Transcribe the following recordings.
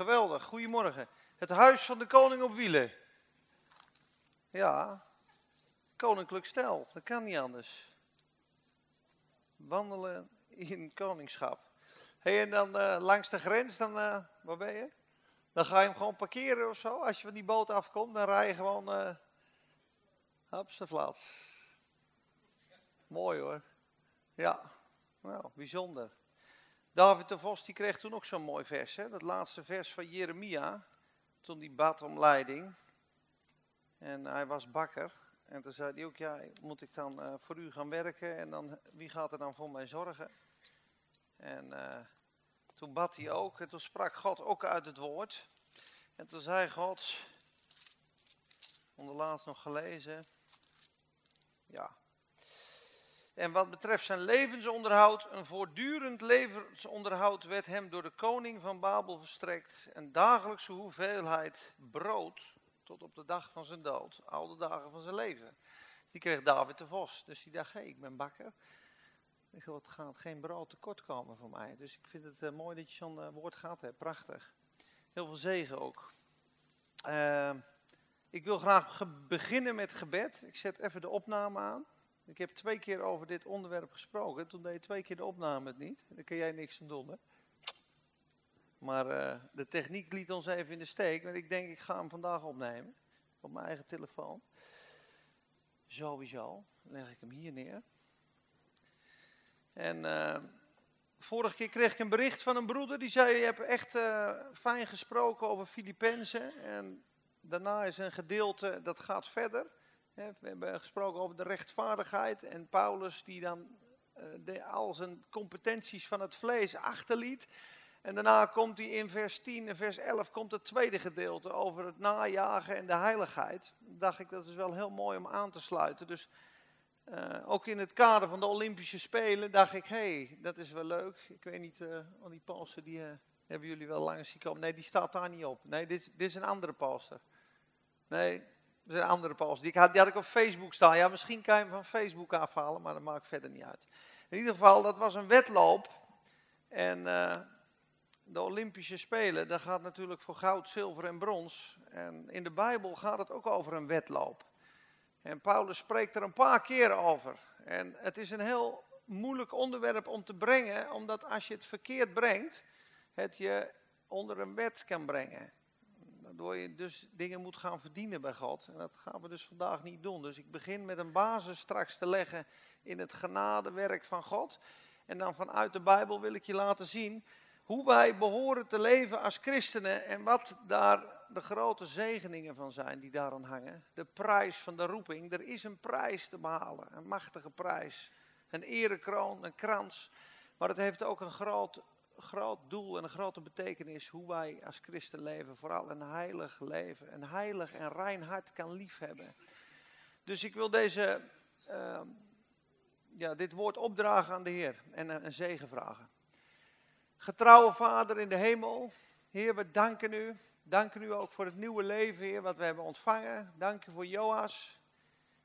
Geweldig, goedemorgen. Het huis van de koning op wielen. Ja, koninklijk stijl, dat kan niet anders. Wandelen in koningschap. Hey, en dan uh, langs de grens, dan, uh, waar ben je? Dan ga je hem gewoon parkeren of zo. Als je van die boot afkomt, dan rij je gewoon uh, op zijn plaats. Mooi hoor. Ja, nou, bijzonder. David de Vos die kreeg toen ook zo'n mooi vers. Hè? Dat laatste vers van Jeremia. Toen die bad om leiding. En hij was bakker. En toen zei hij ook, ja, moet ik dan uh, voor u gaan werken? En dan, wie gaat er dan voor mij zorgen? En uh, toen bad hij ook. En toen sprak God ook uit het woord. En toen zei God, onderlaatst nog gelezen. Ja, en wat betreft zijn levensonderhoud, een voortdurend levensonderhoud werd hem door de koning van Babel verstrekt. Een dagelijkse hoeveelheid brood tot op de dag van zijn dood, al de dagen van zijn leven. Die kreeg David de Vos. Dus die dacht, hé, ik ben bakker. Ik het gaat geen brood tekort komen voor mij. Dus ik vind het uh, mooi dat je zo'n uh, woord gehad hebt. Prachtig. Heel veel zegen ook. Uh, ik wil graag beginnen met gebed. Ik zet even de opname aan. Ik heb twee keer over dit onderwerp gesproken. Toen deed je twee keer de opname het niet. Daar kun jij niks aan doen, hè? Maar uh, de techniek liet ons even in de steek. Maar ik denk, ik ga hem vandaag opnemen. Op mijn eigen telefoon. Sowieso. Dan leg ik hem hier neer. En uh, vorige keer kreeg ik een bericht van een broeder. Die zei, je hebt echt uh, fijn gesproken over Filippenzen. En daarna is een gedeelte, dat gaat verder. We hebben gesproken over de rechtvaardigheid en Paulus die dan uh, de, al zijn competenties van het vlees achterliet. En daarna komt hij in vers 10 en vers 11 komt het tweede gedeelte over het najagen en de heiligheid. Dacht ik dat is wel heel mooi om aan te sluiten. Dus uh, ook in het kader van de Olympische Spelen dacht ik, hey, dat is wel leuk. Ik weet niet, uh, die poster die hebben jullie wel langs gekomen. Nee, die staat daar niet op. Nee, dit, dit is een andere poster. Nee, is een andere post. Die had, ik op Facebook staan. Ja, misschien kan je hem van Facebook afhalen, maar dat maakt verder niet uit. In ieder geval, dat was een wedloop. En uh, de Olympische Spelen, dat gaat natuurlijk voor goud, zilver en brons. En in de Bijbel gaat het ook over een wedloop. En Paulus spreekt er een paar keer over. En het is een heel moeilijk onderwerp om te brengen, omdat als je het verkeerd brengt, het je onder een wet kan brengen. Waardoor je dus dingen moet gaan verdienen bij God. En dat gaan we dus vandaag niet doen. Dus ik begin met een basis straks te leggen in het genadewerk van God. En dan vanuit de Bijbel wil ik je laten zien hoe wij behoren te leven als christenen. En wat daar de grote zegeningen van zijn die daaraan hangen. De prijs van de roeping. Er is een prijs te behalen. Een machtige prijs. Een erekroon, een krans. Maar het heeft ook een groot groot doel en een grote betekenis hoe wij als christen leven. Vooral een heilig leven. Een heilig en rein hart kan liefhebben. Dus ik wil deze, uh, ja, dit woord opdragen aan de Heer en een, een zegen vragen. Getrouwe Vader in de hemel, Heer, we danken u. Danken u ook voor het nieuwe leven, Heer, wat we hebben ontvangen. Dank u voor Joas.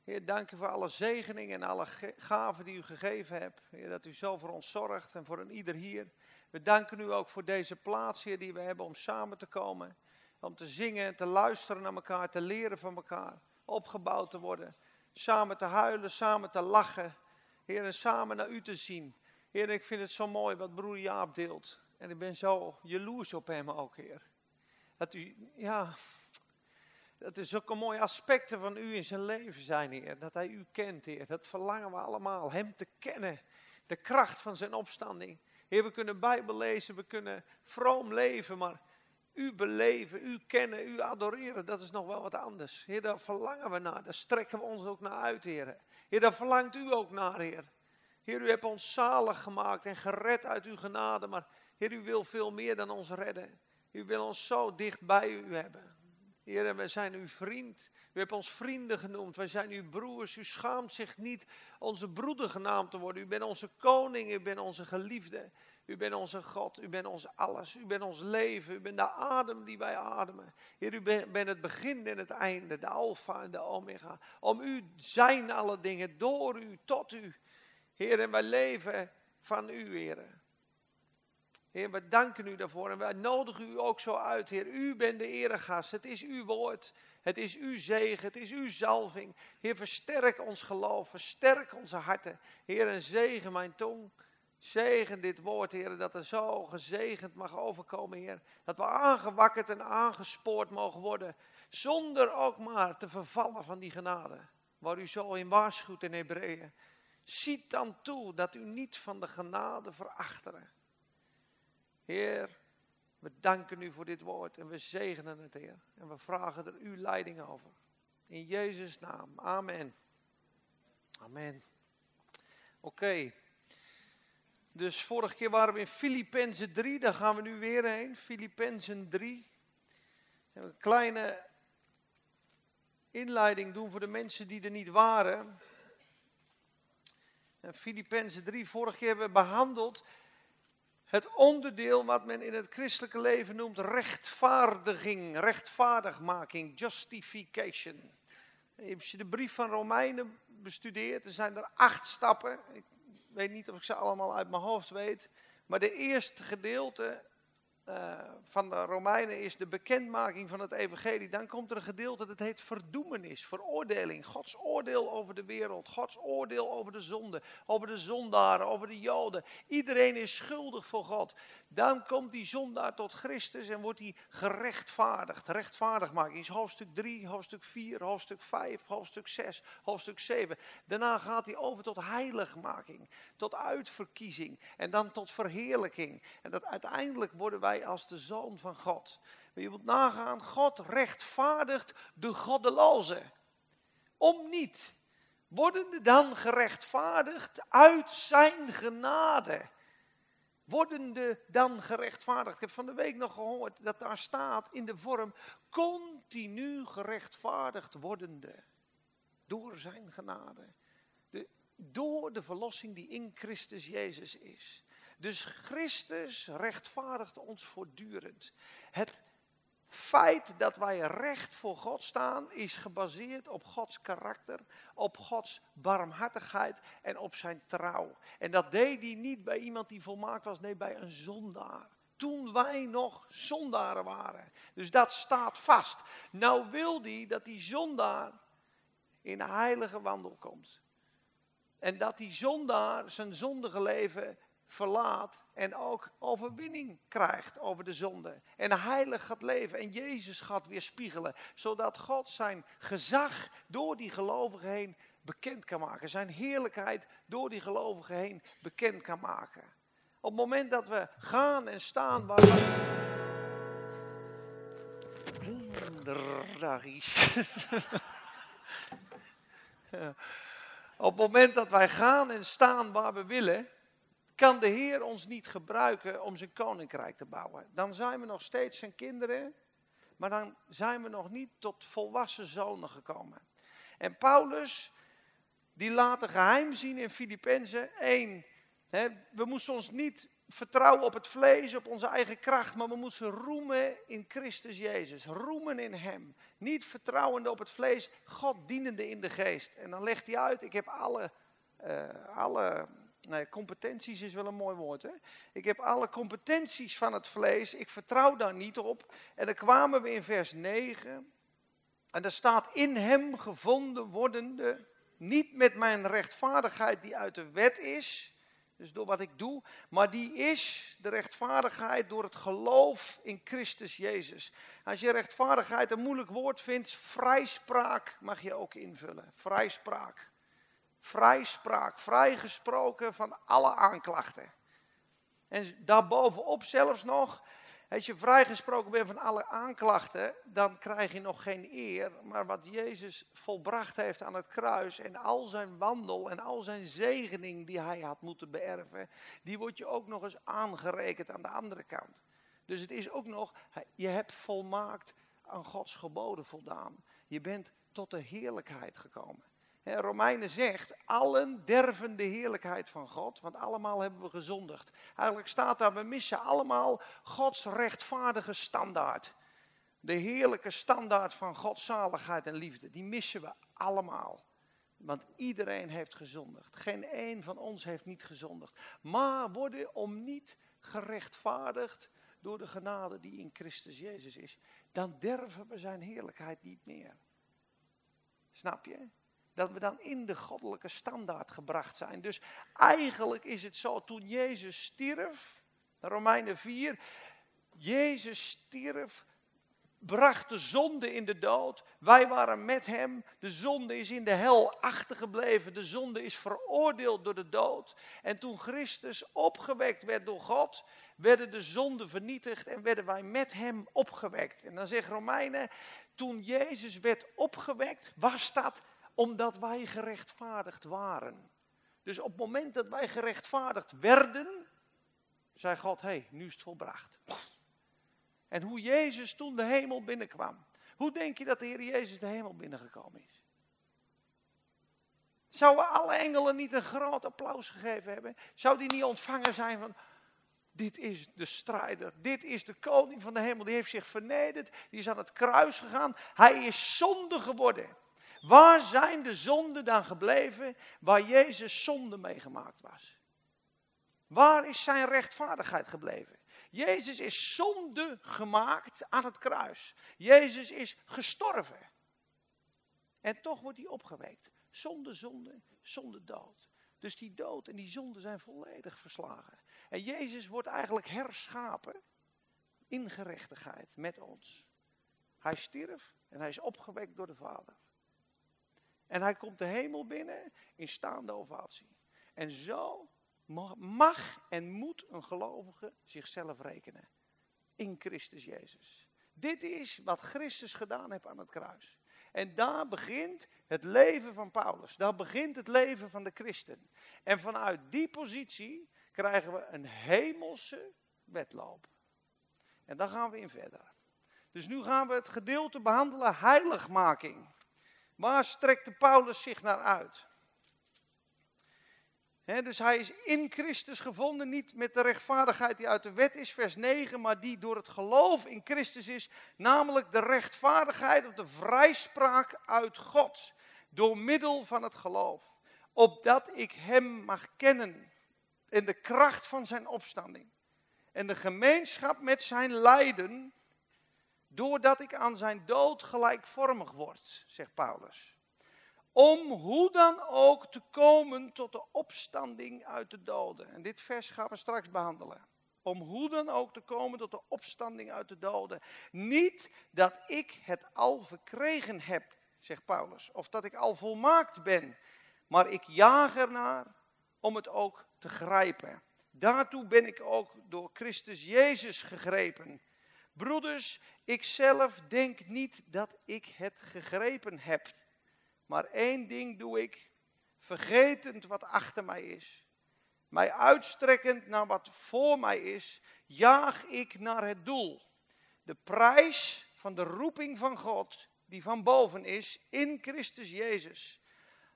Heer, dank u voor alle zegeningen en alle gaven die u gegeven hebt. Heer, dat u zo voor ons zorgt en voor een ieder hier. We danken u ook voor deze plaats, Heer, die we hebben om samen te komen. Om te zingen, te luisteren naar elkaar, te leren van elkaar. Opgebouwd te worden. Samen te huilen, samen te lachen. Heer, en samen naar u te zien. Heer, ik vind het zo mooi wat broer Jaap deelt. En ik ben zo jaloers op hem ook, Heer. Dat u, ja, dat er zulke mooie aspecten van u in zijn leven zijn, Heer. Dat hij u kent, Heer. Dat verlangen we allemaal, hem te kennen. De kracht van zijn opstanding. Heer, we kunnen Bijbel lezen, we kunnen vroom leven, maar u beleven, u kennen, u adoreren, dat is nog wel wat anders. Heer, daar verlangen we naar, daar strekken we ons ook naar uit, Heer. Heer, daar verlangt u ook naar, Heer. Heer, u hebt ons zalig gemaakt en gered uit uw genade, maar Heer, u wil veel meer dan ons redden. U wil ons zo dicht bij u hebben. Heer, wij zijn uw vriend. U hebt ons vrienden genoemd. Wij zijn uw broers. U schaamt zich niet onze broeder genaamd te worden. U bent onze koning. U bent onze geliefde. U bent onze God. U bent ons alles. U bent ons leven. U bent de adem die wij ademen. Heer, u bent het begin en het einde. De alfa en de omega. Om u zijn alle dingen. Door u, tot u. Heer, en wij leven van u, Heer. Heer, we danken u daarvoor en wij nodigen u ook zo uit, Heer. U bent de eregast, het is uw woord, het is uw zegen, het is uw zalving. Heer, versterk ons geloof, versterk onze harten. Heer, en zegen mijn tong. Zegen dit woord, Heer, dat er zo gezegend mag overkomen, Heer. Dat we aangewakkerd en aangespoord mogen worden, zonder ook maar te vervallen van die genade. Waar u zo in waarschuwt in Hebreeën. Ziet dan toe dat u niet van de genade verachteren. Heer, we danken u voor dit woord en we zegenen het, Heer. En we vragen er uw leiding over. In Jezus' naam. Amen. Amen. Oké. Dus vorige keer waren we in Filippenzen 3, daar gaan we nu weer heen. Filippenzen 3. Een kleine inleiding doen voor de mensen die er niet waren. Filippenzen 3, vorige keer hebben we behandeld het onderdeel wat men in het christelijke leven noemt rechtvaardiging, rechtvaardigmaking, justification. Als je de brief van Romeinen bestudeert, er zijn er acht stappen. Ik weet niet of ik ze allemaal uit mijn hoofd weet. Maar de eerste gedeelte uh, van de Romeinen is de bekendmaking van het evangelie. Dan komt er een gedeelte dat heet verdoemenis, veroordeling. Gods oordeel over de wereld, Gods oordeel over de zonde, over de zondaren, over de joden. Iedereen is schuldig voor God. Dan komt die zondaar tot Christus en wordt hij gerechtvaardigd. Rechtvaardigmaking is hoofdstuk 3, hoofdstuk 4, hoofdstuk 5, hoofdstuk 6, hoofdstuk 7. Daarna gaat hij over tot heiligmaking, tot uitverkiezing en dan tot verheerlijking. En dat uiteindelijk worden wij als de zoon van God. Maar je moet nagaan, God rechtvaardigt de goddeloze. Om niet. Worden dan gerechtvaardigd uit zijn genade wordende dan gerechtvaardigd. Ik heb van de week nog gehoord dat daar staat in de vorm continu gerechtvaardigd wordende. Door zijn genade. De, door de verlossing die in Christus Jezus is. Dus Christus rechtvaardigt ons voortdurend. Het feit dat wij recht voor God staan is gebaseerd op Gods karakter, op Gods barmhartigheid en op zijn trouw. En dat deed hij niet bij iemand die volmaakt was, nee, bij een zondaar. Toen wij nog zondaren waren. Dus dat staat vast. Nou wil hij dat die zondaar in een heilige wandel komt. En dat die zondaar zijn zondige leven verlaat en ook overwinning krijgt over de zonde. En heilig gaat leven en Jezus gaat weerspiegelen. Zodat God zijn gezag door die gelovigen heen bekend kan maken. Zijn heerlijkheid door die gelovigen heen bekend kan maken. Op het moment dat we gaan en staan waar we... Op het moment dat wij gaan en staan waar we willen, kan de Heer ons niet gebruiken om zijn koninkrijk te bouwen. Dan zijn we nog steeds zijn kinderen, maar dan zijn we nog niet tot volwassen zonen gekomen. En Paulus, die laat een geheim zien in Filippenzen 1. we moesten ons niet vertrouwen op het vlees, op onze eigen kracht, maar we moesten roemen in Christus Jezus. Roemen in Hem. Niet vertrouwende op het vlees, God dienende in de geest. En dan legt hij uit, ik heb alle, uh, alle Nee, competenties is wel een mooi woord. Hè? Ik heb alle competenties van het vlees. Ik vertrouw daar niet op. En dan kwamen we in vers 9. En daar staat in hem gevonden wordende. Niet met mijn rechtvaardigheid die uit de wet is. Dus door wat ik doe. Maar die is de rechtvaardigheid door het geloof in Christus Jezus. Als je rechtvaardigheid een moeilijk woord vindt, vrijspraak mag je ook invullen. Vrijspraak vrijspraak, vrijgesproken van alle aanklachten. En daarbovenop zelfs nog, als je vrijgesproken bent van alle aanklachten, dan krijg je nog geen eer. Maar wat Jezus volbracht heeft aan het kruis en al zijn wandel en al zijn zegening die hij had moeten beërven, die wordt je ook nog eens aangerekend aan de andere kant. Dus het is ook nog, je hebt volmaakt aan Gods geboden voldaan. Je bent tot de heerlijkheid gekomen. Romeinen zegt, allen derven de heerlijkheid van God, want allemaal hebben we gezondigd. Eigenlijk staat daar, we missen allemaal Gods rechtvaardige standaard. De heerlijke standaard van Gods zaligheid en liefde, die missen we allemaal. Want iedereen heeft gezondigd. Geen één van ons heeft niet gezondigd. Maar worden om niet gerechtvaardigd door de genade die in Christus Jezus is, dan derven we zijn heerlijkheid niet meer. Snap je? Dat we dan in de goddelijke standaard gebracht zijn. Dus eigenlijk is het zo, toen Jezus stierf, Romeinen 4, Jezus stierf, bracht de zonde in de dood. Wij waren met hem. De zonde is in de hel achtergebleven. De zonde is veroordeeld door de dood. En toen Christus opgewekt werd door God, werden de zonden vernietigd en werden wij met hem opgewekt. En dan zegt Romeinen, toen Jezus werd opgewekt, was dat omdat wij gerechtvaardigd waren. Dus op het moment dat wij gerechtvaardigd werden, zei God, hé, hey, nu is het volbracht. En hoe Jezus toen de hemel binnenkwam. Hoe denk je dat de Heer Jezus de hemel binnengekomen is? Zouden alle engelen niet een groot applaus gegeven hebben? Zou die niet ontvangen zijn van, dit is de strijder, dit is de koning van de hemel, die heeft zich vernederd, die is aan het kruis gegaan, hij is zonde geworden. Waar zijn de zonden dan gebleven waar Jezus zonde meegemaakt was? Waar is zijn rechtvaardigheid gebleven? Jezus is zonde gemaakt aan het kruis. Jezus is gestorven. En toch wordt hij opgewekt. Zonder zonde, zonder dood. Dus die dood en die zonde zijn volledig verslagen. En Jezus wordt eigenlijk herschapen in gerechtigheid met ons. Hij stierf en hij is opgewekt door de Vader. En hij komt de hemel binnen in staande ovatie. En zo mag en moet een gelovige zichzelf rekenen. In Christus Jezus. Dit is wat Christus gedaan heeft aan het kruis. En daar begint het leven van Paulus. Daar begint het leven van de christen. En vanuit die positie krijgen we een hemelse wedloop. En daar gaan we in verder. Dus nu gaan we het gedeelte behandelen, heiligmaking. Waar strekte Paulus zich naar uit? dus hij is in Christus gevonden, niet met de rechtvaardigheid die uit de wet is, vers 9, maar die door het geloof in Christus is, namelijk de rechtvaardigheid of de vrijspraak uit God, door middel van het geloof, opdat ik Hem mag kennen in de kracht van Zijn opstanding en de gemeenschap met Zijn lijden, doordat ik aan Zijn dood gelijkvormig word, zegt Paulus om hoe dan ook te komen tot de opstanding uit de doden. En dit vers gaan we straks behandelen. Om hoe dan ook te komen tot de opstanding uit de doden. Niet dat ik het al verkregen heb, zegt Paulus, of dat ik al volmaakt ben, maar ik jaag ernaar om het ook te grijpen. Daartoe ben ik ook door Christus Jezus gegrepen. Broeders, ik zelf denk niet dat ik het gegrepen heb. Maar één ding doe ik, vergetend wat achter mij is, mij uitstrekkend naar wat voor mij is, jaag ik naar het doel. De prijs van de roeping van God, die van boven is, in Christus Jezus.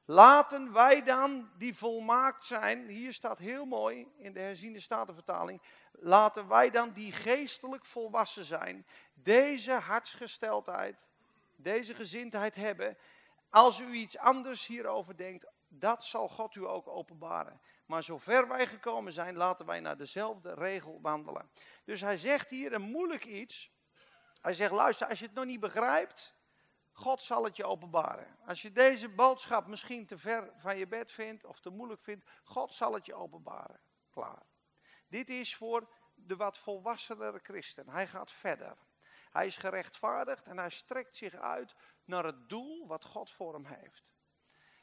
Laten wij dan, die volmaakt zijn, hier staat heel mooi in de herziende statenvertaling, laten wij dan die geestelijk volwassen zijn, deze hartsgesteldheid, deze gezindheid hebben als u iets anders hierover denkt, dat zal God u ook openbaren. Maar zover wij gekomen zijn, laten wij naar dezelfde regel wandelen. Dus hij zegt hier een moeilijk iets. Hij zegt, luister, als je het nog niet begrijpt, God zal het je openbaren. Als je deze boodschap misschien te ver van je bed vindt of te moeilijk vindt, God zal het je openbaren. Klaar. Dit is voor de wat volwassenere christen. Hij gaat verder. Hij is gerechtvaardigd en hij strekt zich uit naar het doel wat God voor hem heeft.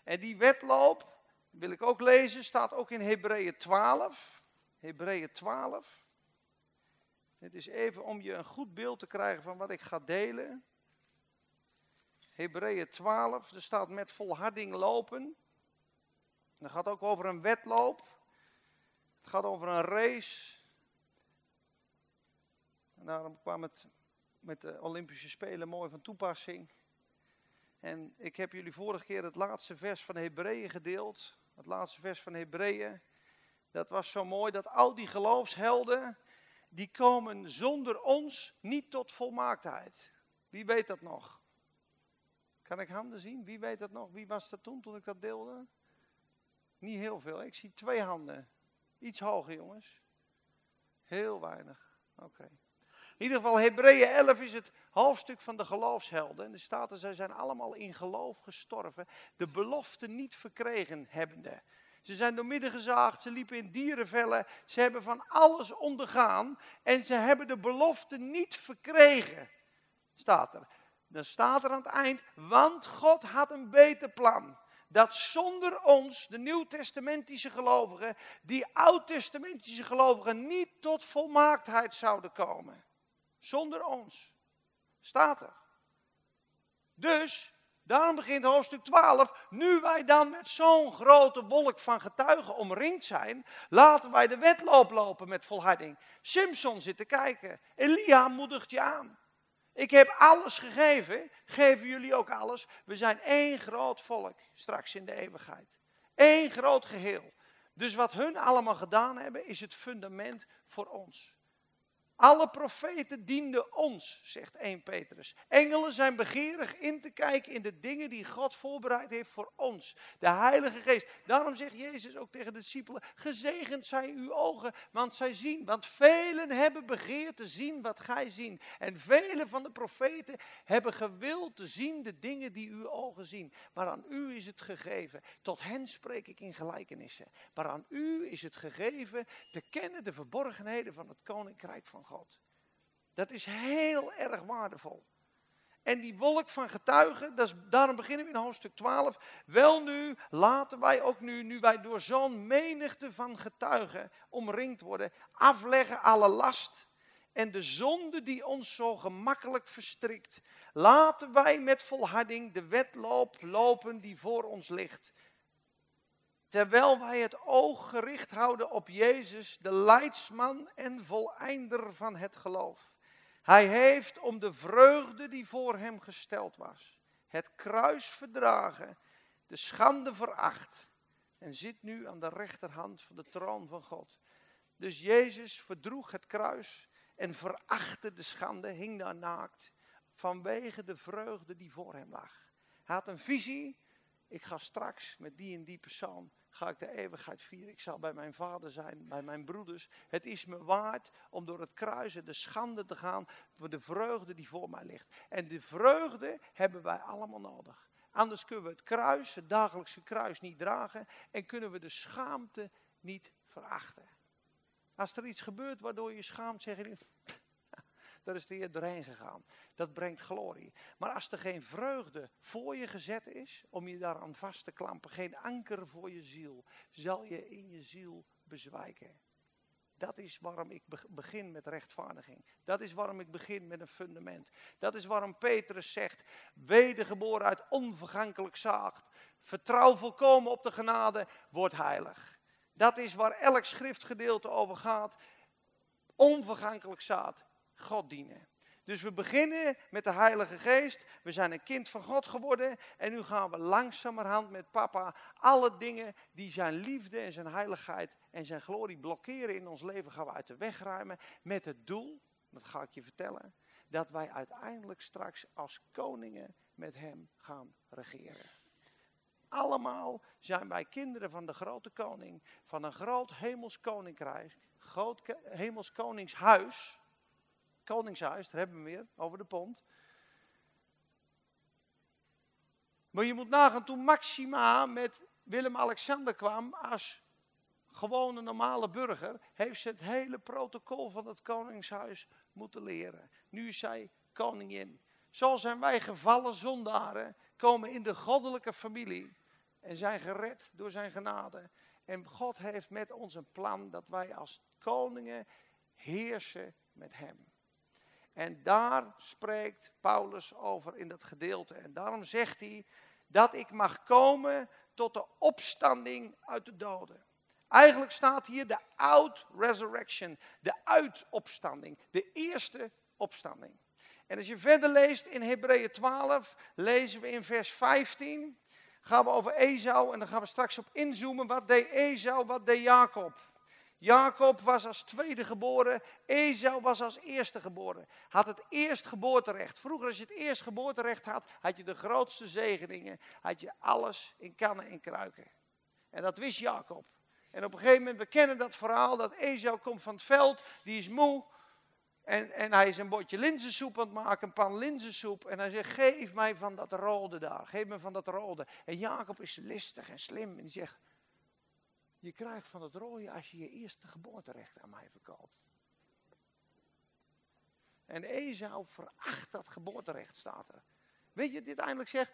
En die wedloop, wil ik ook lezen, staat ook in Hebreeën 12. Hebreeën 12. Het is even om je een goed beeld te krijgen van wat ik ga delen. Hebreeën 12, er staat met volharding lopen. Dat gaat ook over een wedloop. Het gaat over een race. En daarom kwam het met de Olympische Spelen mooi van toepassing. En ik heb jullie vorige keer het laatste vers van Hebreeën gedeeld. Het laatste vers van Hebreeën. Dat was zo mooi dat al die geloofshelden, die komen zonder ons niet tot volmaaktheid. Wie weet dat nog? Kan ik handen zien? Wie weet dat nog? Wie was dat toen, toen ik dat deelde? Niet heel veel. Ik zie twee handen. Iets hoger, jongens. Heel weinig. Oké. In ieder geval, Hebreeën 11 is het hoofdstuk van de geloofshelden. En de staat zij zijn allemaal in geloof gestorven. De belofte niet verkregen hebbende. Ze zijn door midden gezaagd, ze liepen in dierenvellen, ze hebben van alles ondergaan en ze hebben de belofte niet verkregen. Staat er. Dan staat er aan het eind, want God had een beter plan. Dat zonder ons, de nieuwtestamentische gelovigen, die oud-testamentische gelovigen niet tot volmaaktheid zouden komen. Zonder ons. Staat er. Dus Daarom begint hoofdstuk 12. Nu wij dan met zo'n grote wolk van getuigen omringd zijn, laten wij de wedloop lopen met volharding. Simpson zit te kijken. Elia moedigt je aan. Ik heb alles gegeven, geven jullie ook alles. We zijn één groot volk straks in de eeuwigheid. Eén groot geheel. Dus wat hun allemaal gedaan hebben, is het fundament voor ons. Alle profeten dienden ons, zegt 1 Petrus. Engelen zijn begeerig in te kijken in de dingen die God voorbereid heeft voor ons. De Heilige Geest. Daarom zegt Jezus ook tegen de discipelen: Gezegend zijn uw ogen, want zij zien. Want velen hebben begeerd te zien wat gij zien. En velen van de profeten hebben gewild te zien de dingen die uw ogen zien. Maar aan u is het gegeven. Tot hen spreek ik in gelijkenissen. Maar aan u is het gegeven te kennen de verborgenheden van het koninkrijk van God. Dat is heel erg waardevol. En die wolk van getuigen, dat is, daarom beginnen we in hoofdstuk 12. Wel nu, laten wij ook nu, nu wij door zo'n menigte van getuigen omringd worden, afleggen alle last en de zonde die ons zo gemakkelijk verstrikt. Laten wij met volharding de wedloop lopen die voor ons ligt. Terwijl wij het oog gericht houden op Jezus, de leidsman en voleinder van het geloof. Hij heeft om de vreugde die voor hem gesteld was, het kruis verdragen, de schande veracht en zit nu aan de rechterhand van de troon van God. Dus Jezus verdroeg het kruis en verachtte de schande, hing daar naakt, vanwege de vreugde die voor hem lag. Hij had een visie, ik ga straks met die en die persoon ga ik de eeuwigheid vieren. Ik zal bij mijn vader zijn, bij mijn broeders. Het is me waard om door het kruisen de schande te gaan voor de vreugde die voor mij ligt. En de vreugde hebben wij allemaal nodig. Anders kunnen we het kruis, het dagelijkse kruis, niet dragen en kunnen we de schaamte niet verachten. Als er iets gebeurt waardoor je schaamt, zeg je daar is de Heer doorheen gegaan. Dat brengt glorie. Maar als er geen vreugde voor je gezet is, om je daaraan vast te klampen, geen anker voor je ziel, zal je in je ziel bezwijken. Dat is waarom ik begin met rechtvaardiging. Dat is waarom ik begin met een fundament. Dat is waarom Petrus zegt, wedergeboren uit onvergankelijk zaad, vertrouw volkomen op de genade, word heilig. Dat is waar elk schriftgedeelte over gaat. Onvergankelijk zaad. God dienen. Dus we beginnen met de Heilige Geest. We zijn een kind van God geworden. En nu gaan we langzamerhand met papa alle dingen die zijn liefde en zijn heiligheid en zijn glorie blokkeren in ons leven, gaan we uit de weg ruimen. Met het doel, dat ga ik je vertellen, dat wij uiteindelijk straks als koningen met hem gaan regeren. Allemaal zijn wij kinderen van de grote koning, van een groot hemels koninkrijk, groot hemels koningshuis Koningshuis, daar hebben we weer, over de pont. Maar je moet nagaan, toen Maxima met Willem-Alexander kwam als gewone normale burger, heeft ze het hele protocol van het Koningshuis moeten leren. Nu is zij koningin. Zo zijn wij gevallen zondaren, komen in de goddelijke familie en zijn gered door zijn genade. En God heeft met ons een plan dat wij als koningen heersen met hem. En daar spreekt Paulus over in dat gedeelte. En daarom zegt hij dat ik mag komen tot de opstanding uit de doden. Eigenlijk staat hier de out-resurrection, de uitopstanding, de eerste opstanding. En als je verder leest in Hebreeën 12, lezen we in vers 15, gaan we over Esau en dan gaan we straks op inzoomen. Wat deed Esau, wat deed Jacob? Jacob was als tweede geboren, Esau was als eerste geboren. Had het eerstgeboorterecht. Vroeger als je het eerstgeboorterecht had, had je de grootste zegeningen. Had je alles in kannen en kruiken. En dat wist Jacob. En op een gegeven moment, we kennen dat verhaal, dat Esau komt van het veld, die is moe. En, en hij is een bordje linzensoep aan het maken, een pan linzensoep. En hij zegt, geef mij van dat rode daar, geef me van dat rode. En Jacob is listig en slim en die zegt, je krijgt van het rode als je je eerste geboorterecht aan mij verkoopt. En Esau veracht dat geboorterecht, staat er. Weet je, dit eindelijk zegt,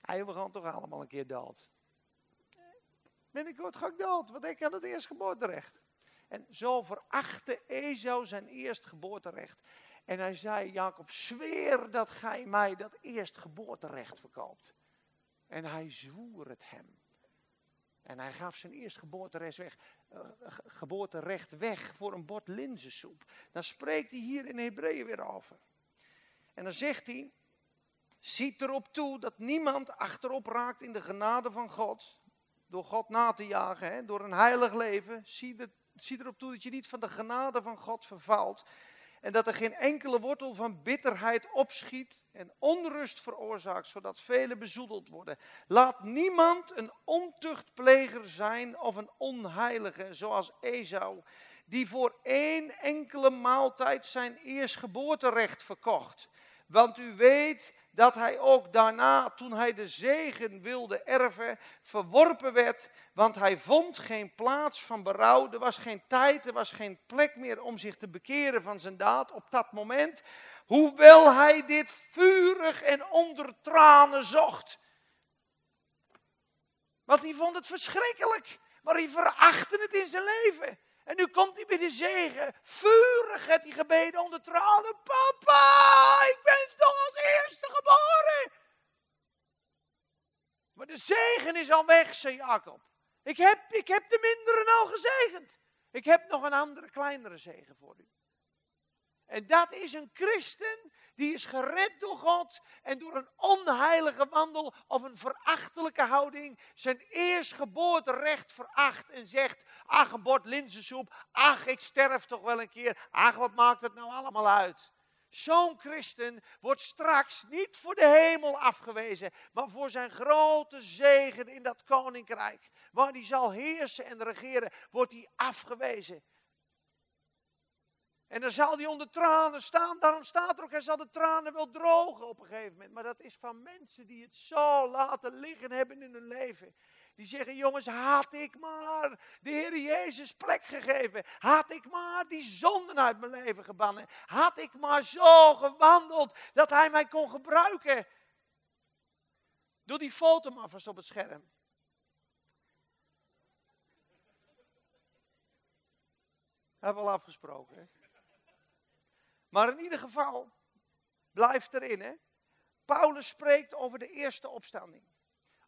hij we gaan toch allemaal een keer dood. Binnenkort ga ik dood, want ik had het eerstgeboorterecht. En zo verachtte Esau zijn eerstgeboorterecht. En hij zei, Jacob, zweer dat gij mij dat eerstgeboorterecht verkoopt. En hij zwoer het hem. En hij gaf zijn eerstgeboorterecht weg, uh, geboorterecht weg voor een bord linzensoep. Dan spreekt hij hier in Hebreeën weer over. En dan zegt hij, ziet erop toe dat niemand achterop raakt in de genade van God door God na te jagen, hè, door een heilig leven, zie, zie erop toe dat je niet van de genade van God vervalt. En dat er geen enkele wortel van bitterheid opschiet en onrust veroorzaakt, zodat velen bezoedeld worden. Laat niemand een ontuchtpleger zijn of een onheilige, zoals Esau, die voor één enkele maaltijd zijn eerstgeboorterecht verkocht. Want u weet dat hij ook daarna, toen hij de zegen wilde erven, verworpen werd. Want hij vond geen plaats van berouw. Er was geen tijd, er was geen plek meer om zich te bekeren van zijn daad op dat moment. Hoewel hij dit vurig en onder tranen zocht. Want hij vond het verschrikkelijk. Maar hij verachtte het in zijn leven. En nu komt hij bij de zegen. Vurig heeft hij gebeden onder tranen. Papa, ik ben toch als eerste geboren. Maar de zegen is al weg, zei Jacob. Ik heb, ik heb de minderen al gezegend. Ik heb nog een andere, kleinere zegen voor u. En dat is een christen die is gered door God en door een onheilige wandel of een verachtelijke houding zijn eerstgeboorterecht veracht en zegt, ach een bord linzensoep, ach ik sterf toch wel een keer, ach wat maakt het nou allemaal uit. Zo'n christen wordt straks niet voor de hemel afgewezen, maar voor zijn grote zegen in dat koninkrijk. Waar hij zal heersen en regeren, wordt hij afgewezen. En dan zal hij onder tranen staan. Daarom staat er ook, hij zal de tranen wel drogen op een gegeven moment. Maar dat is van mensen die het zo laten liggen hebben in hun leven. Die zeggen, jongens, had ik maar de Heer Jezus plek gegeven. Had ik maar die zonden uit mijn leven gebannen. Had ik maar zo gewandeld dat hij mij kon gebruiken. Doe die foto maar vast op het scherm. Hebben we al afgesproken. Maar in ieder geval, blijft erin. Hè? Paulus spreekt over de eerste opstanding.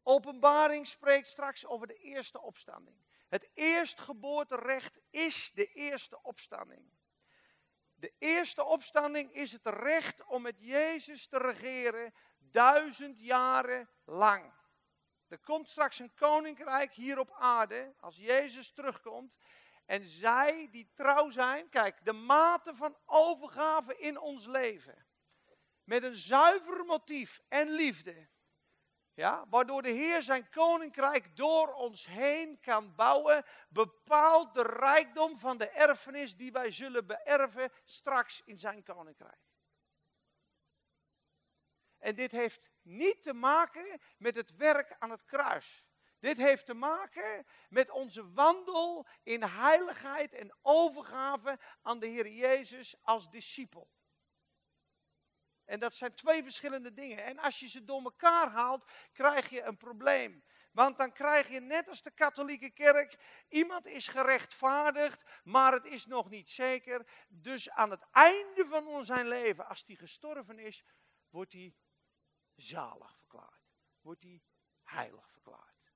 Openbaring spreekt straks over de eerste opstanding. Het eerstgeboorterecht is de eerste opstanding. De eerste opstanding is het recht om met Jezus te regeren duizend jaren lang. Er komt straks een koninkrijk hier op aarde, als Jezus terugkomt. En zij die trouw zijn, kijk, de mate van overgave in ons leven. Met een zuiver motief en liefde. Ja, waardoor de Heer zijn koninkrijk door ons heen kan bouwen, bepaalt de rijkdom van de erfenis die wij zullen beërven straks in zijn koninkrijk. En dit heeft niet te maken met het werk aan het kruis. Dit heeft te maken met onze wandel in heiligheid en overgave aan de Heer Jezus als discipel. En dat zijn twee verschillende dingen. En als je ze door elkaar haalt, krijg je een probleem. Want dan krijg je net als de katholieke kerk, iemand is gerechtvaardigd, maar het is nog niet zeker. Dus aan het einde van zijn leven, als hij gestorven is, wordt hij zalig verklaard. Wordt hij heilig verklaard.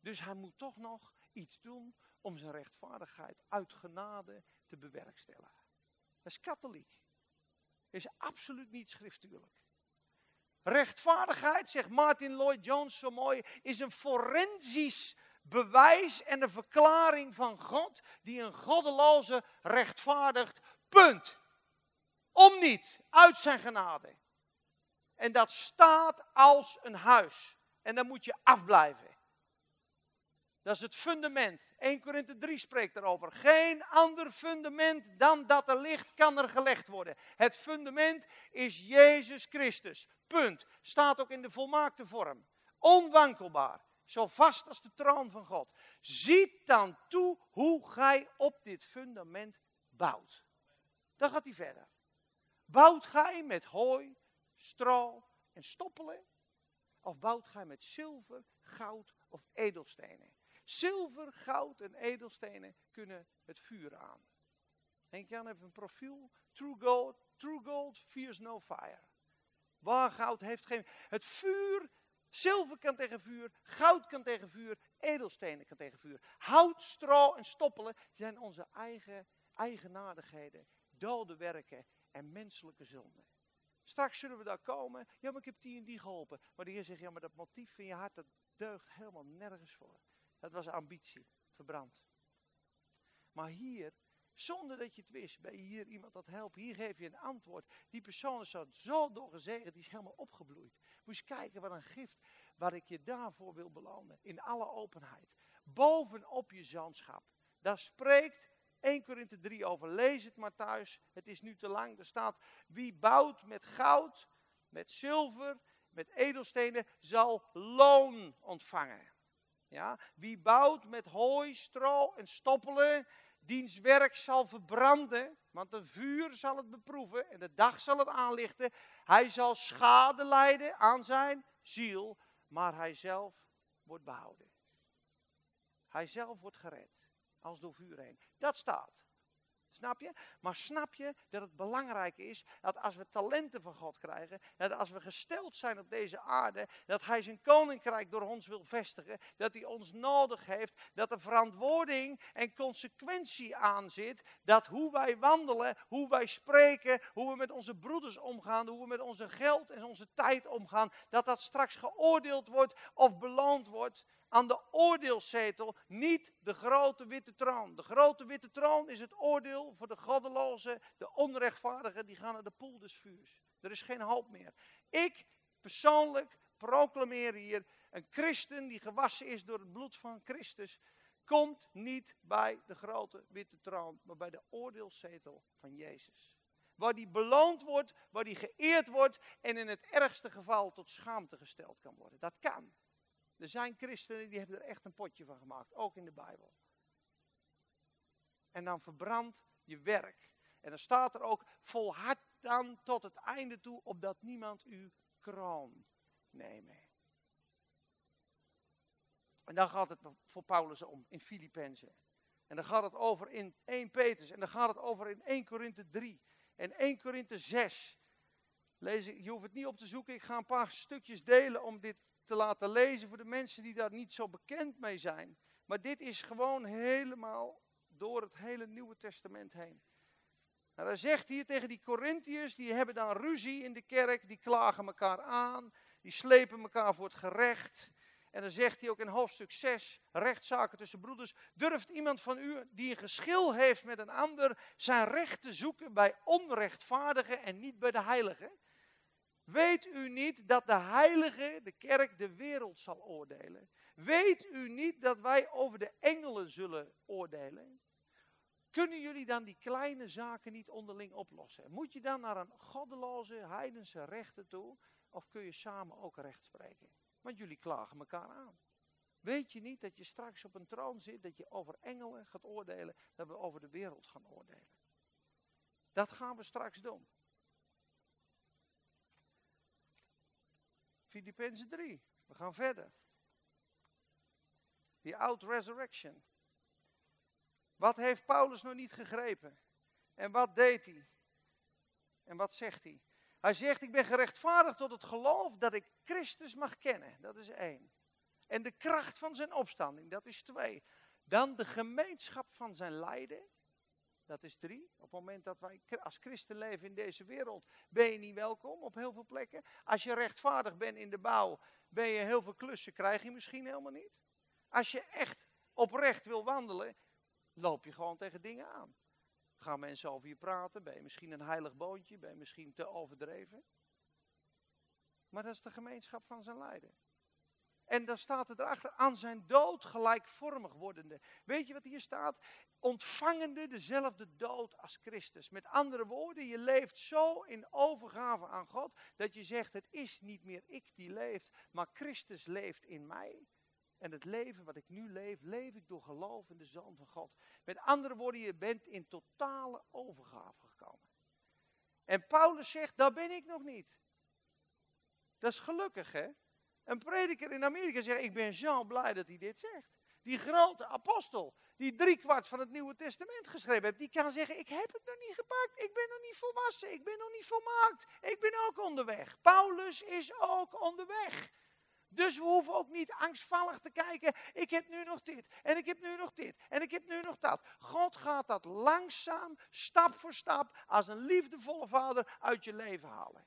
Dus hij moet toch nog iets doen om zijn rechtvaardigheid uit genade te bewerkstelligen. Dat is katholiek. Is absoluut niet schriftuurlijk. Rechtvaardigheid, zegt Martin Lloyd Jones zo mooi, is een forensisch bewijs en een verklaring van God die een goddeloze rechtvaardigt. Punt. Om niet, uit zijn genade. En dat staat als een huis. En dan moet je afblijven. Dat is het fundament. 1 Korinthe 3 spreekt daarover. Geen ander fundament dan dat er ligt, kan er gelegd worden. Het fundament is Jezus Christus. Punt. Staat ook in de volmaakte vorm. Onwankelbaar. Zo vast als de troon van God. Ziet dan toe hoe gij op dit fundament bouwt. Dan gaat hij verder. Bouwt gij met hooi, stro en stoppelen? Of bouwt gij met zilver, goud of edelstenen? Zilver, goud en edelstenen kunnen het vuur aan. Henk Jan heeft een profiel. True gold, true gold fears no fire. Waar goud heeft geen... Het vuur, zilver kan tegen vuur, goud kan tegen vuur, edelstenen kan tegen vuur. Hout, stro en stoppelen zijn onze eigen eigenaardigheden, dode werken en menselijke zonden. Straks zullen we daar komen. Ja, maar ik heb die en die geholpen. Maar de Heer zegt, ja, maar dat motief van je hart, dat deugt helemaal nergens voor. Dat was ambitie, verbrand. Maar hier, zonder dat je het wist, ben je hier iemand dat helpt. Hier geef je een antwoord. Die persoon is zo doorgezegend, die is helemaal opgebloeid. Moet je kijken wat een gift, wat ik je daarvoor wil belonen. In alle openheid. Bovenop je zoonschap. Daar spreekt 1 Korinthe 3 over. Lees het maar thuis. Het is nu te lang. Er staat, wie bouwt met goud, met zilver, met edelstenen, zal loon ontvangen. Ja? Wie bouwt met hooi, stro en stoppelen, diens werk zal verbranden, want een vuur zal het beproeven en de dag zal het aanlichten. Hij zal schade lijden aan zijn ziel, maar hij zelf wordt behouden. Hij zelf wordt gered, als door vuur heen. Dat staat. Snap je? Maar snap je dat het belangrijk is dat als we talenten van God krijgen, dat als we gesteld zijn op deze aarde, dat Hij zijn koninkrijk door ons wil vestigen, dat Hij ons nodig heeft, dat er verantwoording en consequentie aan zit, dat hoe wij wandelen, hoe wij spreken, hoe we met onze broeders omgaan, hoe we met onze geld en onze tijd omgaan, dat dat straks geoordeeld wordt of beloond wordt aan de oordeelzetel, niet de grote witte troon. De grote witte troon is het oordeel voor de goddelozen, de onrechtvaardigen, die gaan naar de poel des vuurs. Er is geen hoop meer. Ik persoonlijk proclameer hier, een christen die gewassen is door het bloed van Christus, komt niet bij de grote witte troon, maar bij de oordeelzetel van Jezus. Waar die beloond wordt, waar die geëerd wordt en in het ergste geval tot schaamte gesteld kan worden. Dat kan. Er zijn christenen die hebben er echt een potje van gemaakt, ook in de Bijbel. En dan verbrandt je werk. En dan staat er ook, volhard dan tot het einde toe, opdat niemand uw kroon neemt. En dan gaat het voor Paulus om, in Filippenzen. En dan gaat het over in 1 Petrus. En dan gaat het over in 1 Korinthe 3. En 1 Korinthe 6. Lees, je hoeft het niet op te zoeken. Ik ga een paar stukjes delen om dit te laten lezen voor de mensen die daar niet zo bekend mee zijn. Maar dit is gewoon helemaal door het hele Nieuwe Testament heen. Nou, hij zegt hier tegen die Corinthiërs, die hebben dan ruzie in de kerk, die klagen elkaar aan, die slepen elkaar voor het gerecht. En dan zegt hij ook in hoofdstuk 6, rechtszaken tussen broeders, durft iemand van u die een geschil heeft met een ander zijn recht te zoeken bij onrechtvaardigen en niet bij de heiligen? Weet u niet dat de heilige, de kerk, de wereld zal oordelen? Weet u niet dat wij over de engelen zullen oordelen? Kunnen jullie dan die kleine zaken niet onderling oplossen? Moet je dan naar een goddeloze, heidense rechter toe? Of kun je samen ook recht spreken? Want jullie klagen elkaar aan. Weet je niet dat je straks op een troon zit, dat je over engelen gaat oordelen, dat we over de wereld gaan oordelen? Dat gaan we straks doen. Filippenzen 3. We gaan verder. Die out resurrection. Wat heeft Paulus nog niet gegrepen? En wat deed hij? En wat zegt hij? Hij zegt, ik ben gerechtvaardigd tot het geloof dat ik Christus mag kennen. Dat is één. En de kracht van zijn opstanding, dat is twee. Dan de gemeenschap van zijn lijden. Dat is drie. Op het moment dat wij als christen leven in deze wereld, ben je niet welkom op heel veel plekken. Als je rechtvaardig bent in de bouw, ben je heel veel klussen, krijg je misschien helemaal niet. Als je echt oprecht wil wandelen, loop je gewoon tegen dingen aan. Gaan mensen over je praten, ben je misschien een heilig boontje, ben je misschien te overdreven. Maar dat is de gemeenschap van zijn lijden. En dan staat er erachter, aan zijn dood gelijkvormig wordende. Weet je wat hier staat? Ontvangende dezelfde dood als Christus. Met andere woorden, je leeft zo in overgave aan God, dat je zegt, het is niet meer ik die leeft, maar Christus leeft in mij. En het leven wat ik nu leef, leef ik door geloof in de Zoon van God. Met andere woorden, je bent in totale overgave gekomen. En Paulus zegt, daar ben ik nog niet. Dat is gelukkig, hè? Een prediker in Amerika zegt, ik ben zo blij dat hij dit zegt. Die grote apostel, die driekwart van het Nieuwe Testament geschreven heeft, die kan zeggen, ik heb het nog niet gepakt, ik ben nog niet volwassen, ik ben nog niet volmaakt, ik ben ook onderweg. Paulus is ook onderweg. Dus we hoeven ook niet angstvallig te kijken, ik heb nu nog dit, en ik heb nu nog dit, en ik heb nu nog dat. God gaat dat langzaam, stap voor stap, als een liefdevolle vader uit je leven halen.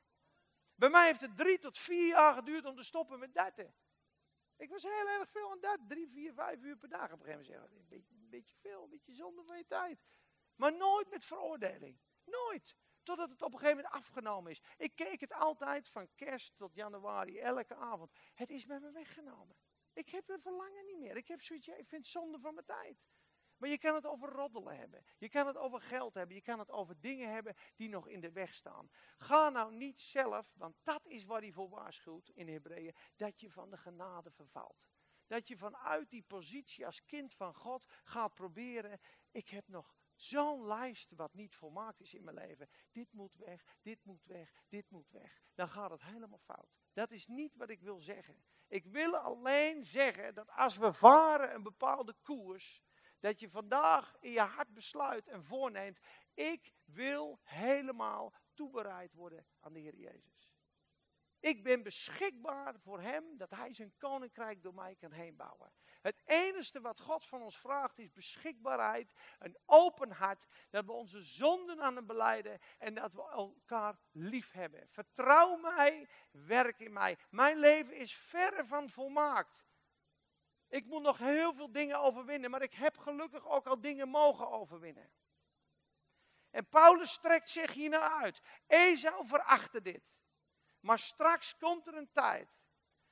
Bij mij heeft het drie tot vier jaar geduurd om te stoppen met daten. Ik was heel erg veel aan dat. Drie, vier, vijf uur per dag. Op een gegeven moment zeggen een beetje, een beetje veel, een beetje zonde van je tijd. Maar nooit met veroordeling. Nooit. Totdat het op een gegeven moment afgenomen is. Ik keek het altijd van kerst tot januari, elke avond. Het is met me weggenomen. Ik heb het verlangen niet meer. Ik heb zoiets, ik vind het zonde van mijn tijd. Maar je kan het over roddelen hebben. Je kan het over geld hebben. Je kan het over dingen hebben die nog in de weg staan. Ga nou niet zelf, want dat is waar hij voor waarschuwt in Hebreeën, dat je van de genade vervalt. Dat je vanuit die positie als kind van God gaat proberen, ik heb nog zo'n lijst wat niet volmaakt is in mijn leven. Dit moet weg, dit moet weg, dit moet weg. Dan gaat het helemaal fout. Dat is niet wat ik wil zeggen. Ik wil alleen zeggen dat als we varen een bepaalde koers, dat je vandaag in je hart besluit en voorneemt, ik wil helemaal toebereid worden aan de Heer Jezus. Ik ben beschikbaar voor Hem dat Hij zijn koninkrijk door mij kan heen bouwen. Het enige wat God van ons vraagt is beschikbaarheid, een open hart, dat we onze zonden aan hem beleiden en dat we elkaar lief hebben. Vertrouw mij, werk in mij. Mijn leven is verre van volmaakt. Ik moet nog heel veel dingen overwinnen, maar ik heb gelukkig ook al dingen mogen overwinnen. En Paulus strekt zich hier naar uit. Esau verachtte dit. Maar straks komt er een tijd,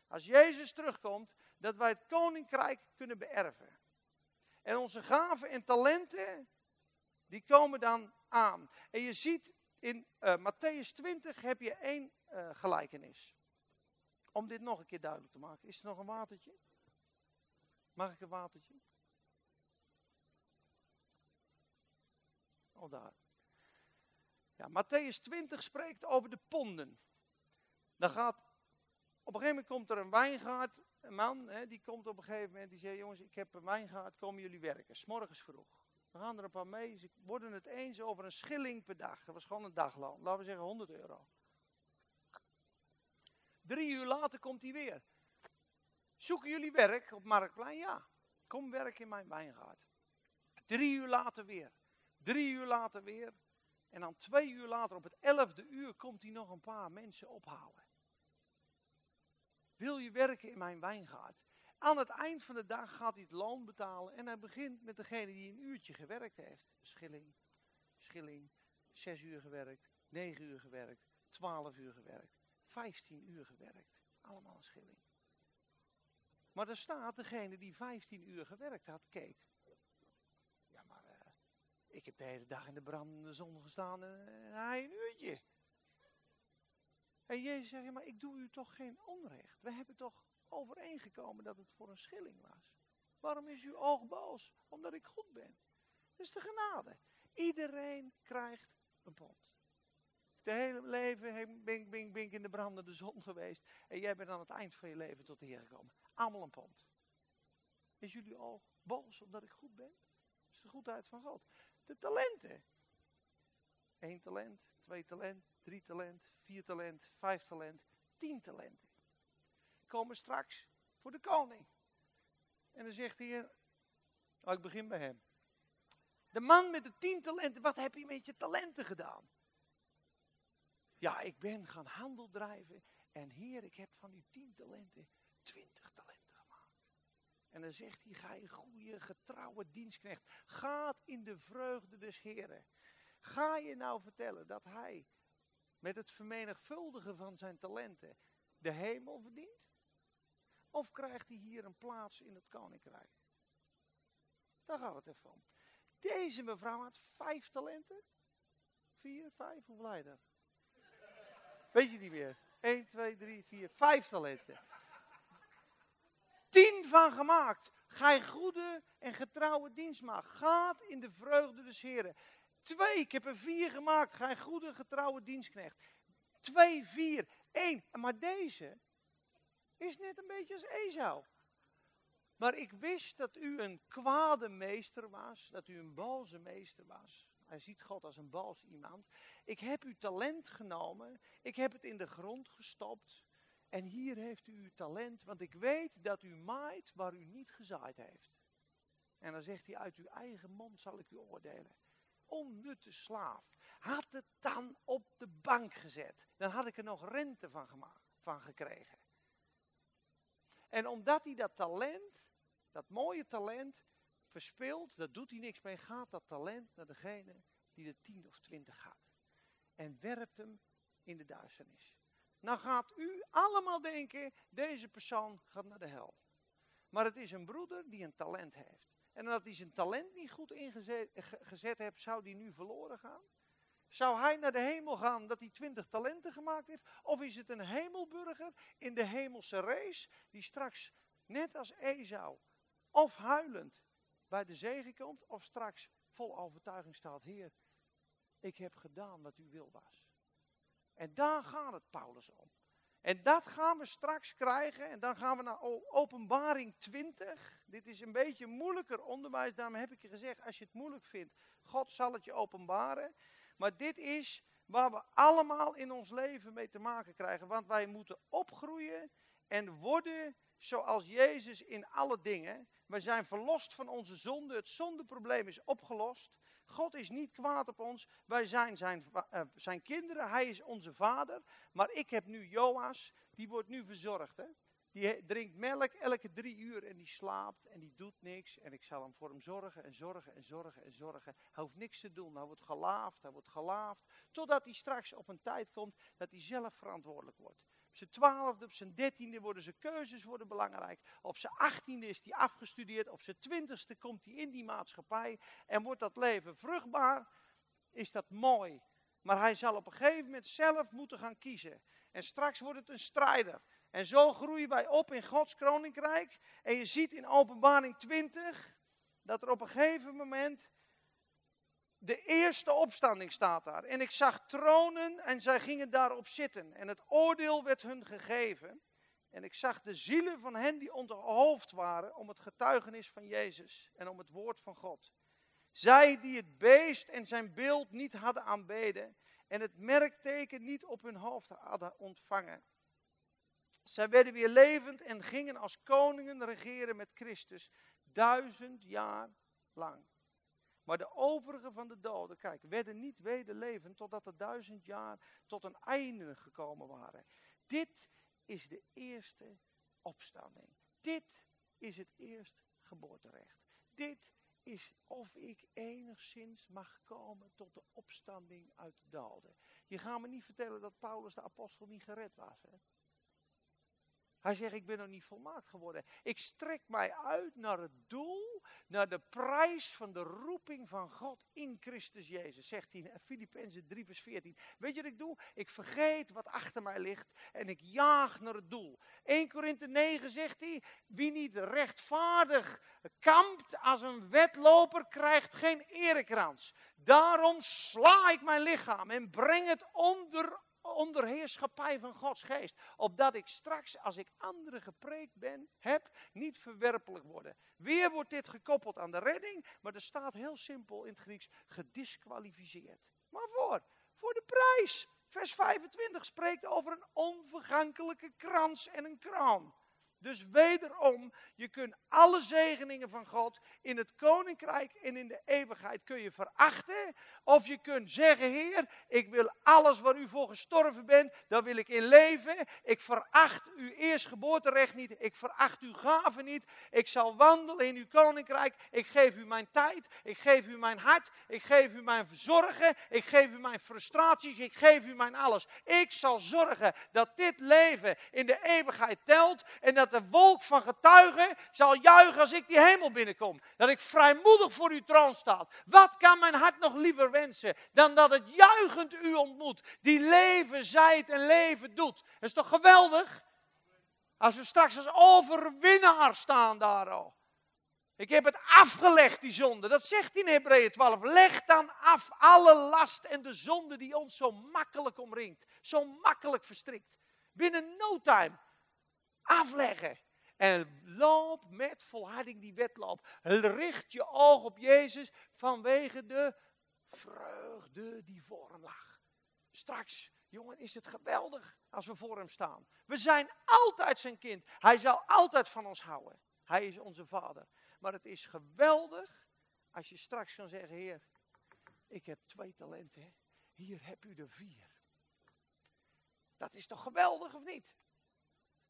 als Jezus terugkomt, dat wij het koninkrijk kunnen beërven. En onze gaven en talenten, die komen dan aan. En je ziet in uh, Matthäus 20 heb je één uh, gelijkenis. Om dit nog een keer duidelijk te maken. Is er nog een watertje? Mag ik een watertje? Oh, daar. Ja, Matthäus 20 spreekt over de ponden. Dan gaat, op een gegeven moment komt er een wijngaard, een man, hè, die komt op een gegeven moment, die zegt, jongens, ik heb een wijngaard, komen jullie werken, s'morgens vroeg. We gaan er een paar mee, ze worden het eens over een schilling per dag. Dat was gewoon een dagloon, laten we zeggen 100 euro. Drie uur later komt hij weer. Zoeken jullie werk op Marktplein? Ja. Kom werken in mijn wijngaard. Drie uur later weer. Drie uur later weer. En dan twee uur later, op het elfde uur, komt hij nog een paar mensen ophalen. Wil je werken in mijn wijngaard? Aan het eind van de dag gaat hij het loon betalen. En hij begint met degene die een uurtje gewerkt heeft. Schilling, schilling, zes uur gewerkt, negen uur gewerkt, twaalf uur gewerkt, vijftien uur gewerkt. Allemaal een schilling. Maar er staat, degene die 15 uur gewerkt had, keek. Ja, maar uh, ik heb de hele dag in de brandende zon gestaan en hij een uurtje. En Jezus zegt, ja, maar ik doe u toch geen onrecht. We hebben toch overeengekomen dat het voor een schilling was. Waarom is uw oog boos? Omdat ik goed ben. Dat is de genade. Iedereen krijgt een pond. De hele leven ben, ben ik in de brandende zon geweest. En jij bent aan het eind van je leven tot de Heer gekomen. Allemaal een pond. Is jullie al boos omdat ik goed ben? Dat is de goedheid van God. De talenten. Eén talent, twee talent, drie talent, vier talent, vijf talent, tien talenten. Komen straks voor de koning. En dan zegt hij, oh, ik begin bij hem. De man met de tien talenten, wat heb je met je talenten gedaan? Ja, ik ben gaan handel drijven. En heer, ik heb van die tien talenten twintig. En dan zegt hij, ga je goede, getrouwe dienstknecht. Gaat in de vreugde des heren. Ga je nou vertellen dat hij met het vermenigvuldigen van zijn talenten de hemel verdient? Of krijgt hij hier een plaats in het koninkrijk? Daar gaat het even. Deze mevrouw had vijf talenten. Vier, vijf, hoeveel hij? Weet je niet meer? 1, 2, 3, 4, vijf talenten. Tien van gemaakt. Gij goede en getrouwe dienstmaagd. Gaat in de vreugde des Heren. Twee, ik heb er vier gemaakt. Gij goede getrouwe dienstknecht. Twee, vier, één. Maar deze is net een beetje als Esau. Maar ik wist dat u een kwade meester was, dat u een boze meester was. Hij ziet God als een boos iemand. Ik heb uw talent genomen, ik heb het in de grond gestopt. En hier heeft u uw talent, want ik weet dat u maait waar u niet gezaaid heeft. En dan zegt hij, uit uw eigen mond zal ik u oordelen. Onnutte slaaf. Had het dan op de bank gezet. Dan had ik er nog rente van, gemaakt, van gekregen. En omdat hij dat talent, dat mooie talent, verspeelt, dat doet hij niks mee, gaat dat talent naar degene die er tien of twintig gaat. En werpt hem in de duisternis. Nou gaat u allemaal denken, deze persoon gaat naar de hel. Maar het is een broeder die een talent heeft. En omdat hij zijn talent niet goed ingezet gezet heeft, zou die nu verloren gaan? Zou hij naar de hemel gaan dat hij twintig talenten gemaakt heeft? Of is het een hemelburger in de hemelse race die straks, net als Esau, of huilend bij de zegen komt, of straks vol overtuiging staat, Heer, ik heb gedaan wat u wil was. En daar gaat het Paulus om. En dat gaan we straks krijgen. En dan gaan we naar openbaring 20. Dit is een beetje moeilijker onderwijs. Daarom heb ik je gezegd, als je het moeilijk vindt, God zal het je openbaren. Maar dit is waar we allemaal in ons leven mee te maken krijgen. Want wij moeten opgroeien en worden zoals Jezus in alle dingen. We zijn verlost van onze zonde. Het zondeprobleem is opgelost. God is niet kwaad op ons. Wij zijn zijn, uh, zijn kinderen. Hij is onze vader. Maar ik heb nu Joas. Die wordt nu verzorgd. Hè? Die drinkt melk elke drie uur en die slaapt en die doet niks. En ik zal hem voor hem zorgen en zorgen en zorgen en zorgen. Hij hoeft niks te doen. Hij wordt gelaafd, hij wordt gelaafd. Totdat hij straks op een tijd komt dat hij zelf verantwoordelijk wordt. Op zijn twaalfde, op zijn dertiende worden zijn keuzes worden belangrijk. Op zijn achttiende is hij afgestudeerd. Op zijn twintigste komt hij in die maatschappij. En wordt dat leven vruchtbaar, is dat mooi. Maar hij zal op een gegeven moment zelf moeten gaan kiezen. En straks wordt het een strijder. En zo groeien wij op in Gods koninkrijk. En je ziet in Openbaring 20 dat er op een gegeven moment de eerste opstanding staat daar. En ik zag tronen en zij gingen daarop zitten. En het oordeel werd hun gegeven. En ik zag de zielen van hen die onderhoofd waren om het getuigenis van Jezus en om het woord van God. Zij die het beest en zijn beeld niet hadden aanbeden en het merkteken niet op hun hoofd hadden ontvangen. Zij werden weer levend en gingen als koningen regeren met Christus duizend jaar lang. Maar de overigen van de doden, kijk, werden niet wederlevend totdat de duizend jaar tot een einde gekomen waren. Dit is de eerste opstanding. Dit is het eerst geboorterecht. Dit is of ik enigszins mag komen tot de opstanding uit de doden. Je gaat me niet vertellen dat Paulus de apostel niet gered was. Hè? Hij zegt, ik ben nog niet volmaakt geworden. Ik strek mij uit naar het doel, naar de prijs van de roeping van God in Christus Jezus. Zegt hij in Filippenzen 3 vers 14. Weet je wat ik doe? Ik vergeet wat achter mij ligt en ik jaag naar het doel. 1 Korinthe 9 zegt hij, wie niet rechtvaardig kampt als een wedloper krijgt geen erekrans. Daarom sla ik mijn lichaam en breng het onder onder heerschappij van Gods geest. Opdat ik straks, als ik anderen gepreekt ben, heb, niet verwerpelijk worden. Weer wordt dit gekoppeld aan de redding, maar er staat heel simpel in het Grieks gedisqualificeerd. Maar voor, voor de prijs. Vers 25 spreekt over een onvergankelijke krans en een kroon. Dus wederom, je kunt alle zegeningen van God in het koninkrijk en in de eeuwigheid kun je verachten. Of je kunt zeggen, Heer, ik wil alles waar u voor gestorven bent, daar wil ik in leven. Ik veracht uw eerstgeboorterecht niet. Ik veracht uw gaven niet. Ik zal wandelen in uw koninkrijk. Ik geef u mijn tijd. Ik geef u mijn hart. Ik geef u mijn zorgen. Ik geef u mijn frustraties. Ik geef u mijn alles. Ik zal zorgen dat dit leven in de eeuwigheid telt en dat de wolk van getuigen zal juichen als ik die hemel binnenkom. Dat ik vrijmoedig voor uw troon sta. Wat kan mijn hart nog liever wensen dan dat het juichend u ontmoet, die leven zijt en leven doet. Dat is toch geweldig? Als we straks als overwinnaar staan daar al. Ik heb het afgelegd, die zonde. Dat zegt in Hebreeën 12. Leg dan af alle last en de zonde die ons zo makkelijk omringt. Zo makkelijk verstrikt. Binnen no time. Afleggen. En loop met volharding die wedloop. Richt je oog op Jezus vanwege de vreugde die voor hem lag. Straks, jongen, is het geweldig als we voor hem staan. We zijn altijd zijn kind. Hij zal altijd van ons houden. Hij is onze vader. Maar het is geweldig als je straks kan zeggen, Heer, ik heb twee talenten. Hier heb u er vier. Dat is toch geweldig of niet?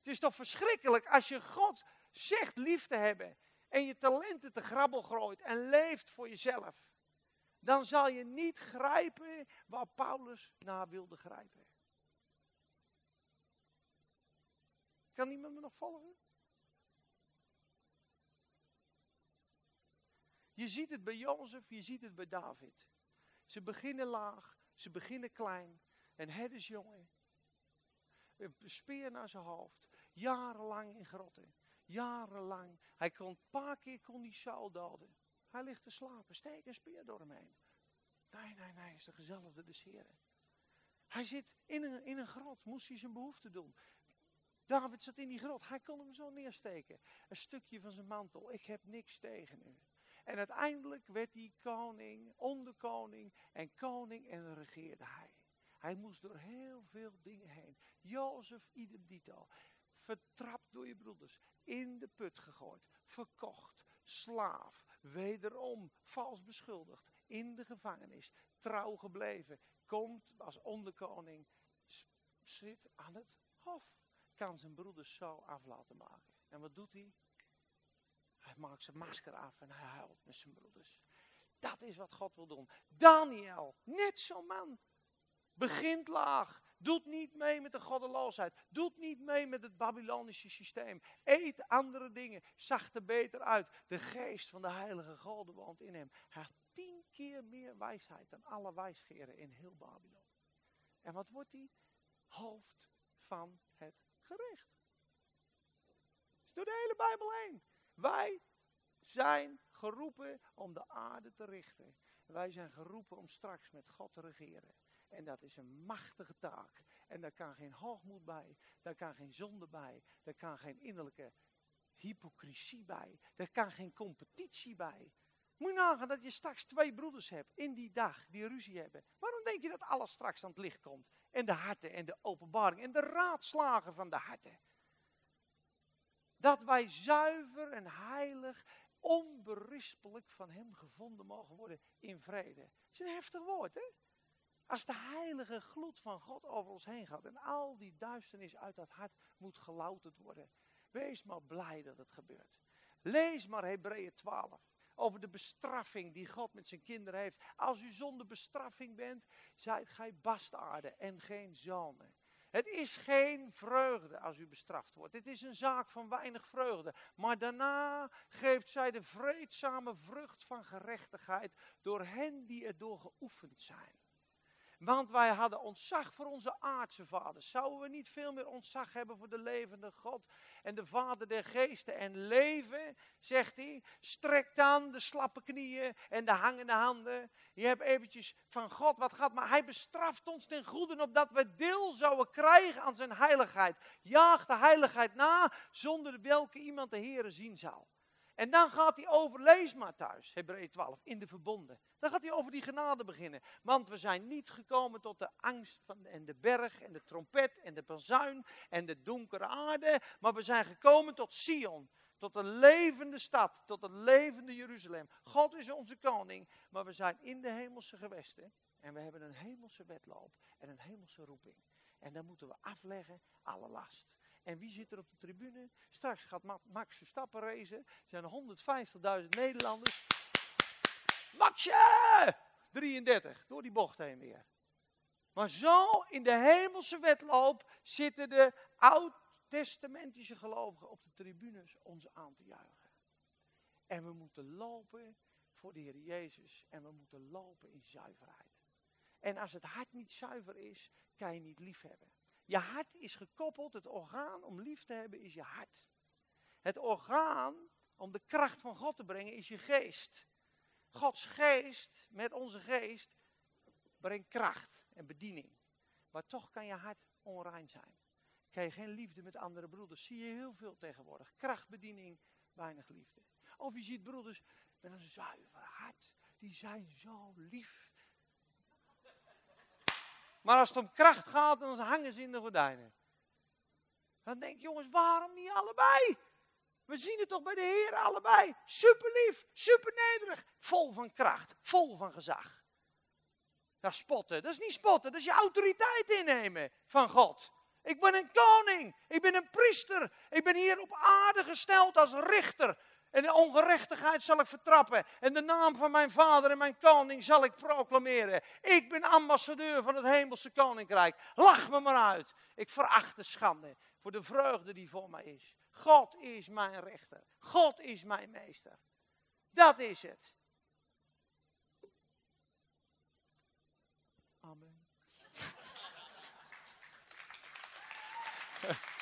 Het is toch verschrikkelijk als je God zegt lief te hebben en je talenten te grabbel gooit en leeft voor jezelf. Dan zal je niet grijpen waar Paulus naar wilde grijpen. Kan iemand me nog volgen? Je ziet het bij Jozef, je ziet het bij David. Ze beginnen laag, ze beginnen klein. Een herdersjongen. Een speer naar zijn hoofd. Jarenlang in grotten. Jarenlang. Hij kon een paar keer kon die Saul doden. Hij ligt te slapen. Steek een speer door hem heen. Nee, nee, nee, is de gezelligde des heren. Hij zit in een, in een grot. Moest hij zijn behoefte doen. David zat in die grot. Hij kon hem zo neersteken. Een stukje van zijn mantel. Ik heb niks tegen u. En uiteindelijk werd hij koning, onderkoning en koning en regeerde hij. Hij moest door heel veel dingen heen. Jozef idem dito. Vertrapt door je broeders. In de put gegooid. Verkocht. Slaaf. Wederom vals beschuldigd. In de gevangenis. Trouw gebleven. Komt als onderkoning. Zit aan het hof. Kan zijn broeders zo af laten maken. En wat doet hij? Hij maakt zijn masker af en hij huilt met zijn broeders. Dat is wat God wil doen. Daniel, net zo'n man. Begint laag. Doet niet mee met de goddeloosheid. Doet niet mee met het Babylonische systeem. Eet andere dingen. Zag er beter uit. De geest van de heilige God woont in hem. Hij had tien keer meer wijsheid dan alle wijsgeren in heel Babylon. En wat wordt hij? Hoofd van het gerecht. Is door de hele Bijbel heen. Wij zijn geroepen om de aarde te richten. Wij zijn geroepen om straks met God te regeren. En dat is een machtige taak. En daar kan geen hoogmoed bij. Daar kan geen zonde bij. Daar kan geen innerlijke hypocrisie bij. Daar kan geen competitie bij. Moet je nagaan dat je straks twee broeders hebt in die dag die ruzie hebben. Waarom denk je dat alles straks aan het licht komt? En de harten en de openbaring en de raadslagen van de harten. Dat wij zuiver en heilig, onberispelijk van Hem gevonden mogen worden in vrede. Dat is een heftig woord, hè? Als de heilige gloed van God over ons heen gaat en al die duisternis uit dat hart moet gelouterd worden. Wees maar blij dat het gebeurt. Lees maar Hebreeën 12 over de bestraffing die God met zijn kinderen heeft. Als u zonder bestraffing bent, zijt gij bastaarden en geen zonen. Het is geen vreugde als u bestraft wordt. Het is een zaak van weinig vreugde. Maar daarna geeft zij de vreedzame vrucht van gerechtigheid door hen die erdoor geoefend zijn. Want wij hadden ontzag voor onze aardse vaders. Zouden we niet veel meer ontzag hebben voor de levende God en de Vader der geesten? En leven, zegt hij, strekt aan de slappe knieën en de hangende handen. Je hebt eventjes van God wat gaat, maar hij bestraft ons ten goede opdat we deel zouden krijgen aan zijn heiligheid. Jaag de heiligheid na, zonder welke iemand de Here zien zal. En dan gaat hij over, lees maar thuis, Hebreeën 12, in de verbonden. Dan gaat hij over die genade beginnen. Want we zijn niet gekomen tot de angst van, en de berg en de trompet en de bazuin en de donkere aarde. Maar we zijn gekomen tot Sion, tot een levende stad, tot een levende Jeruzalem. God is onze koning, maar we zijn in de hemelse gewesten. En we hebben een hemelse wedloop en een hemelse roeping. En dan moeten we afleggen alle last. En wie zit er op de tribune? Straks gaat Max Verstappen racen. Er zijn 150.000 Nederlanders. Maxje! 33, door die bocht heen weer. Maar zo in de hemelse wedloop zitten de oud nieuwtestamentische gelovigen op de tribunes ons aan te juichen. En we moeten lopen voor de Heer Jezus en we moeten lopen in zuiverheid. En als het hart niet zuiver is, kan je niet lief hebben. Je hart is gekoppeld, het orgaan om lief te hebben is je hart. Het orgaan om de kracht van God te brengen is je geest. Gods geest met onze geest brengt kracht en bediening. Maar toch kan je hart onrein zijn. Kan je geen liefde met andere broeders. Zie je heel veel tegenwoordig. Krachtbediening, weinig liefde. Of je ziet broeders met een zuiver hart. Die zijn zo lief. Maar als het om kracht gaat, dan hangen ze in de gordijnen. Dan denk je, jongens, waarom niet allebei? We zien het toch bij de Heer allebei. Super lief, super nederig, vol van kracht, vol van gezag. Is spotten, dat is niet spotten, dat is je autoriteit innemen van God. Ik ben een koning, ik ben een priester, ik ben hier op aarde gesteld als richter. En de ongerechtigheid zal ik vertrappen. En de naam van mijn vader en mijn koning zal ik proclameren. Ik ben ambassadeur van het hemelse koninkrijk. Lach me maar uit. Ik veracht de schande voor de vreugde die voor mij is. God is mijn rechter. God is mijn meester. Dat is het. Amen.